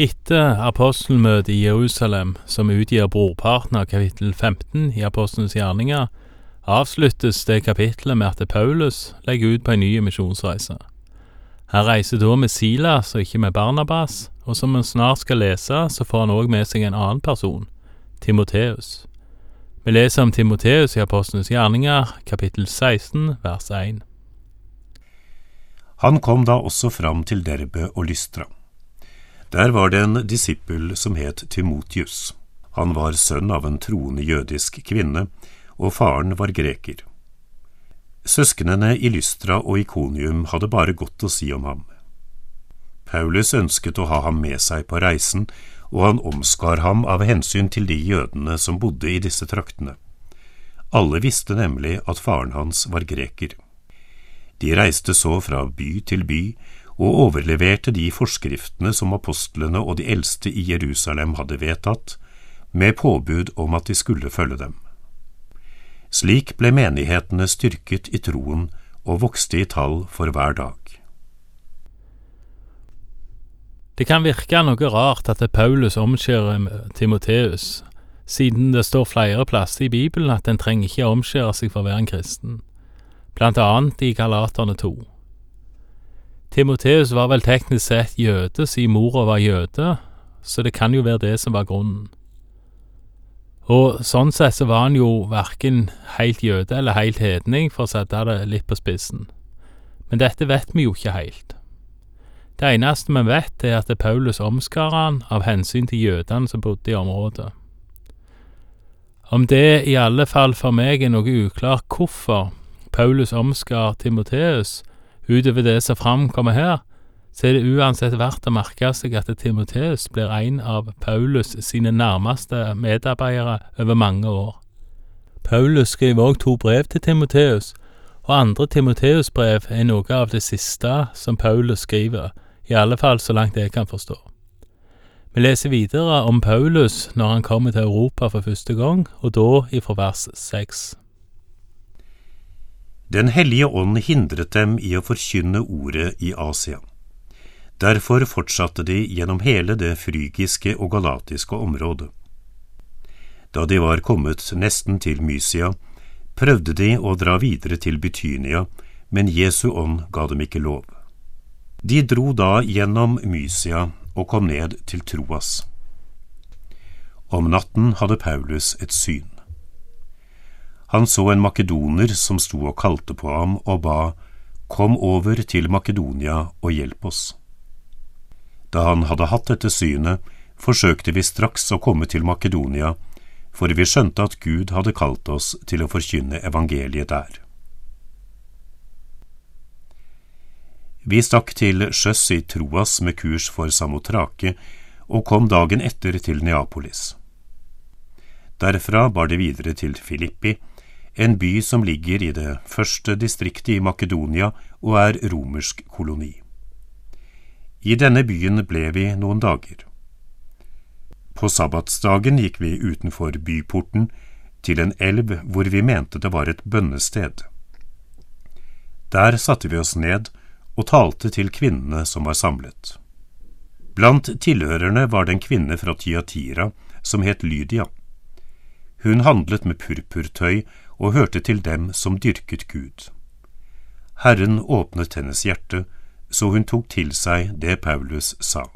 Etter apostelmøtet i Jerusalem, som utgir brorparten av kapittel 15 i Apostelens gjerninger, avsluttes det kapittelet med at Paulus legger ut på en ny misjonsreise. Han reiser da med Silas og ikke med Barnabas, og som vi snart skal lese, så får han òg med seg en annen person, Timoteus. Vi leser om Timoteus i Apostlenes gjerninger, kapittel 16, vers 1. Han kom da også fram til Derbe og Lystra. Der var det en disippel som het Timotius. Han var sønn av en troende jødisk kvinne, og faren var greker. Søsknene i Lystra og Ikonium hadde bare godt å si om ham. Paulus ønsket å ha ham med seg på reisen, og han omskar ham av hensyn til de jødene som bodde i disse traktene. Alle visste nemlig at faren hans var greker. De reiste så fra by til by og overleverte de forskriftene som apostlene og de eldste i Jerusalem hadde vedtatt, med påbud om at de skulle følge dem. Slik ble menighetene styrket i troen og vokste i tall for hver dag. Det kan virke noe rart at Paulus omskjærer Timoteus, siden det står flere plasser i Bibelen at en trenger ikke omskjære seg for å være en kristen, blant annet i Galaterne 2. Timoteus var vel teknisk sett jøde siden mora var jøde, så det kan jo være det som var grunnen. Og sånn sett så var han jo verken helt jøde eller helt hedning, for å sette det litt på spissen. Men dette vet vi jo ikke heilt. Det eneste vi vet, er at Paulus omskar han av hensyn til jødene som bodde i området. Om det i alle fall for meg er noe uklart hvorfor Paulus omskar Timoteus, Utover det som framkommer her, så er det uansett verdt å merke seg at Timoteus blir en av Paulus sine nærmeste medarbeidere over mange år. Paulus skriver også to brev til Timoteus, og andre Timoteus-brev er noe av det siste som Paulus skriver, i alle fall så langt jeg kan forstå. Vi leser videre om Paulus når han kommer til Europa for første gang, og da ifra vers seks. Den hellige ånd hindret dem i å forkynne ordet i Asia. Derfor fortsatte de gjennom hele det frygiske og galatiske området. Da de var kommet nesten til Mysia, prøvde de å dra videre til Bytynia, men Jesu ånd ga dem ikke lov. De dro da gjennom Mysia og kom ned til Troas. Om natten hadde Paulus et syn. Han så en makedoner som sto og kalte på ham og ba, Kom over til Makedonia og hjelp oss. Da han hadde hatt dette synet, forsøkte vi straks å komme til Makedonia, for vi skjønte at Gud hadde kalt oss til å forkynne evangeliet der. Vi stakk til sjøs i Troas med kurs for Samotrake og kom dagen etter til Neapolis. Derfra bar det videre til Filippi, en by som ligger i det første distriktet i Makedonia og er romersk koloni. I denne byen ble vi noen dager. På sabbatsdagen gikk vi utenfor byporten til en elv hvor vi mente det var et bønnested. Der satte vi oss ned og talte til kvinnene som var samlet. Blant tilhørerne var det en kvinne fra Tyatira som het Lydia. Hun handlet med purpurtøy og hørte til dem som dyrket Gud. Herren åpnet hennes hjerte, så hun tok til seg det Paulus sa.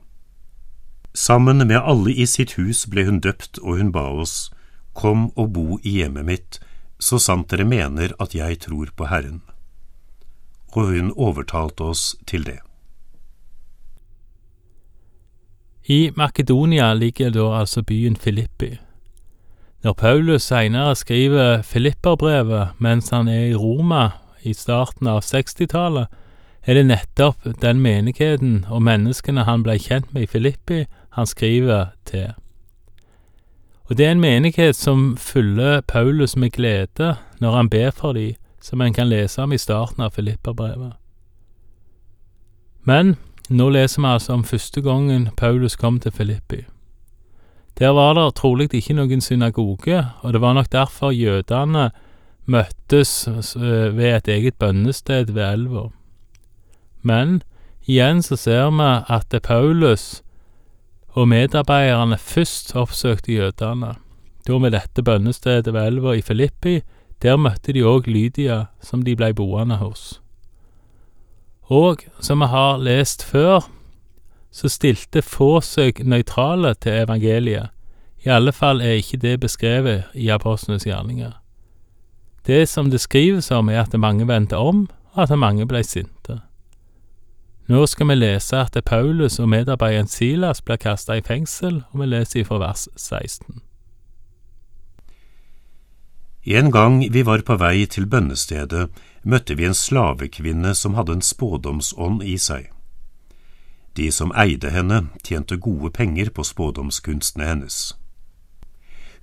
Sammen med alle i sitt hus ble hun døpt, og hun ba oss, Kom og bo i hjemmet mitt, så sant dere mener at jeg tror på Herren. Og hun overtalte oss til det. I Makedonia ligger da altså byen Filippi. Når Paulus seinere skriver Filipperbrevet mens han er i Roma i starten av 60-tallet, er det nettopp den menigheten og menneskene han ble kjent med i Filippi, han skriver til. Og det er en menighet som fyller Paulus med glede når han ber for dem, som en kan lese om i starten av Filipperbrevet. Men nå leser vi altså om første gangen Paulus kom til Filippi. Der var det trolig ikke noen synagoge, og det var nok derfor jødene møttes øh, ved et eget bønnested ved elva. Men igjen så ser vi at Paulus og medarbeiderne først oppsøkte jødene, da med dette bønnestedet ved elva i Filippi, der møtte de òg Lydia, som de blei boende hos. Og som vi har lest før, så stilte få seg nøytrale til evangeliet, i alle fall er ikke det beskrevet i apostlenes gjerninger. Det som det skrives om, er at mange vendte om, og at mange ble sinte. Nå skal vi lese at Paulus og medarbeideren Silas blir kasta i fengsel, og vi leser ifra vers 16. En gang vi var på vei til bønnestedet, møtte vi en slavekvinne som hadde en spådomsånd i seg. De som eide henne, tjente gode penger på spådomskunstene hennes.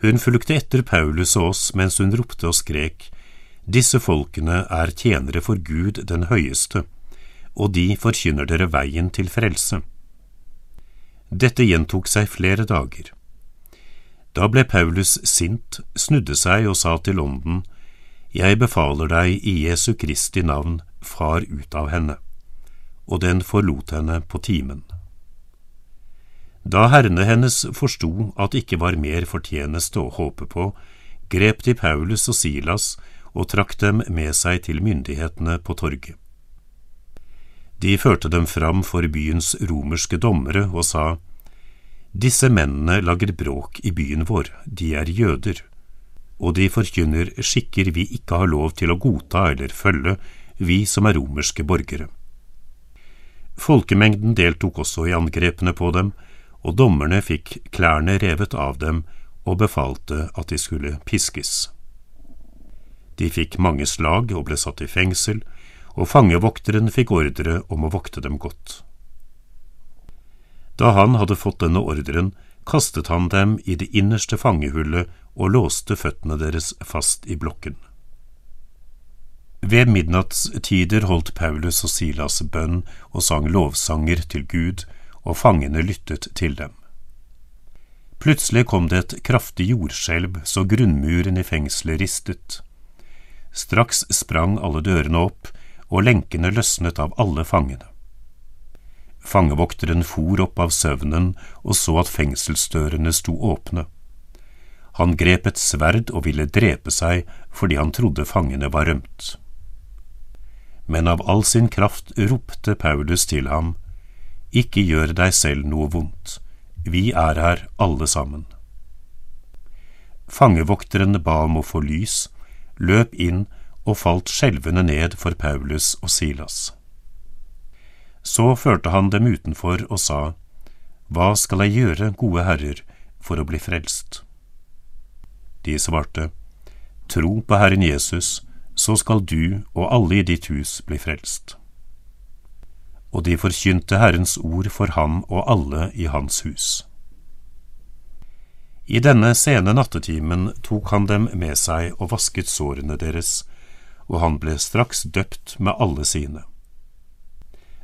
Hun fulgte etter Paulus og oss mens hun ropte og skrek, Disse folkene er tjenere for Gud den høyeste, og de forkynner dere veien til frelse. Dette gjentok seg flere dager. Da ble Paulus sint, snudde seg og sa til ånden, Jeg befaler deg i Jesu Kristi navn, far ut av henne. Og den forlot henne på timen. Da herrene hennes forsto at det ikke var mer fortjeneste å håpe på, grep de Paulus og Silas og trakk dem med seg til myndighetene på torget. De førte dem fram for byens romerske dommere og sa, Disse mennene lager bråk i byen vår, de er jøder, og de forkynner skikker vi ikke har lov til å godta eller følge, vi som er romerske borgere. Folkemengden deltok også i angrepene på dem, og dommerne fikk klærne revet av dem og befalte at de skulle piskes. De fikk mange slag og ble satt i fengsel, og fangevokteren fikk ordre om å vokte dem godt. Da han hadde fått denne ordren, kastet han dem i det innerste fangehullet og låste føttene deres fast i blokken. Ved midnattstider holdt Paulus og Silas bønn og sang lovsanger til Gud, og fangene lyttet til dem. Plutselig kom det et kraftig jordskjelv så grunnmuren i fengselet ristet. Straks sprang alle dørene opp, og lenkene løsnet av alle fangene. Fangevokteren for opp av søvnen og så at fengselsdørene sto åpne. Han grep et sverd og ville drepe seg fordi han trodde fangene var rømt. Men av all sin kraft ropte Paulus til ham, ikke gjør deg selv noe vondt, vi er her alle sammen. Fangevokteren ba om å få lys, løp inn og falt skjelvende ned for Paulus og Silas. Så førte han dem utenfor og sa, Hva skal jeg gjøre, gode herrer, for å bli frelst? De svarte, Tro på Herren Jesus, så skal du og alle i ditt hus bli frelst og de forkynte Herrens ord for ham og alle i hans hus. I denne sene nattetimen tok han dem med seg og vasket sårene deres, og han ble straks døpt med alle sine.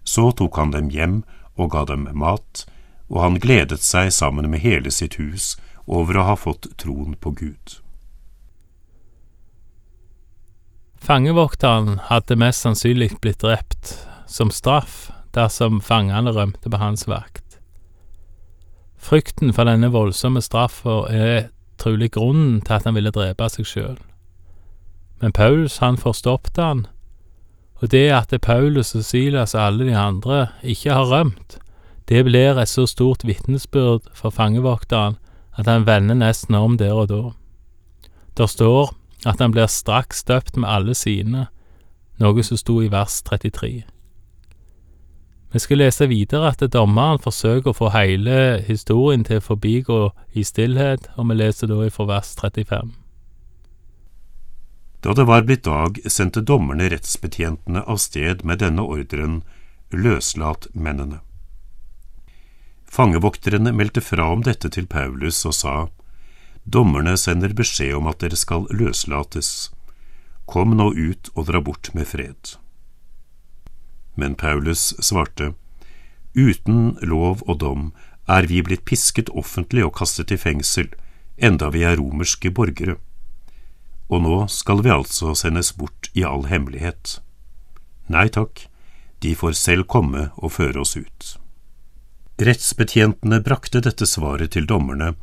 Så tok han dem hjem og ga dem mat, og han gledet seg sammen med hele sitt hus over å ha fått troen på Gud. Fangevokteren hadde mest sannsynlig blitt drept som straff dersom fangene rømte på hans vakt. Frykten for denne voldsomme straffa er trolig grunnen til at han ville drepe seg sjøl. Men Paulus han forstoppet han, og det at Paulus og Silas og alle de andre ikke har rømt, det blir et så stort vitnesbyrd for fangevokteren at han vender nesten om der og da. Der står at han blir straks døpt med alle sine, noe som sto i vers 33. Vi skal lese videre at dommeren forsøker å få hele historien til å forbigå i stillhet, og vi leser da fra vers 35. Da det var blitt dag, sendte dommerne rettsbetjentene av sted med denne ordren, løslat mennene. Fangevokterne meldte fra om dette til Paulus og sa, Dommerne sender beskjed om at dere skal løslates. Kom nå ut og dra bort med fred. Men Paulus svarte, Uten lov og dom er vi blitt pisket offentlig og kastet i fengsel, enda vi er romerske borgere. Og nå skal vi altså sendes bort i all hemmelighet. Nei takk, de får selv komme og føre oss ut. Rettsbetjentene brakte dette svaret til dommerne,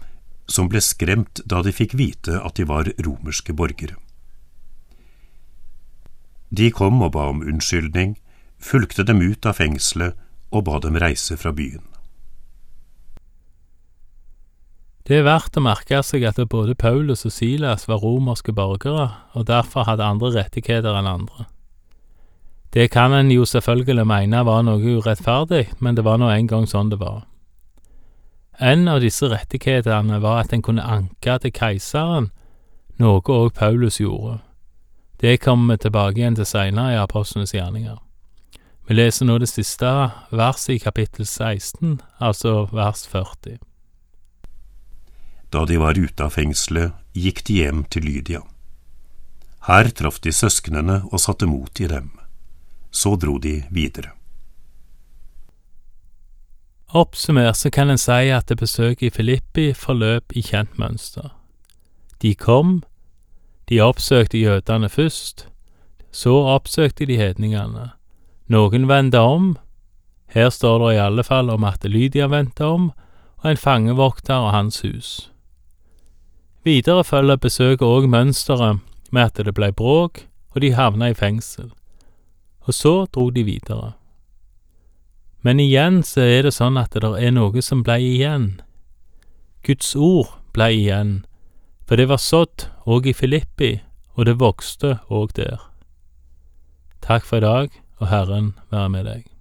som ble skremt da de fikk vite at de var romerske borgere. De kom og ba om unnskyldning, fulgte dem ut av fengselet og ba dem reise fra byen. Det er verdt å merke seg at både Paulus og Silas var romerske borgere, og derfor hadde andre rettigheter enn andre. Det kan en jo selvfølgelig mene var noe urettferdig, men det var nå en gang sånn det var. En av disse rettighetene var at en kunne anke til keiseren, noe òg Paulus gjorde. Det kommer vi tilbake igjen til seinere i Apostlenes gjerninger. Vi leser nå det siste verset i kapittel 16, altså vers 40. Da de var ute av fengselet, gikk de hjem til Lydia. Her traff de søsknene og satte mot i dem. Så dro de videre. Oppsummert så kan en si at det besøket i Filippi forløp i kjent mønster. De kom, de oppsøkte jødene først, så oppsøkte de hedningene. Noen vendte om, her står det i alle fall om at Lydia vendte om, og en fangevokter og hans hus. Videre følger besøket òg mønsteret med at det ble bråk, og de havna i fengsel. Og så dro de videre. Men igjen så er det sånn at det er noe som blei igjen. Guds ord blei igjen, for det var sådd òg i Filippi, og det vokste òg der. Takk for i dag, og Herren være med deg.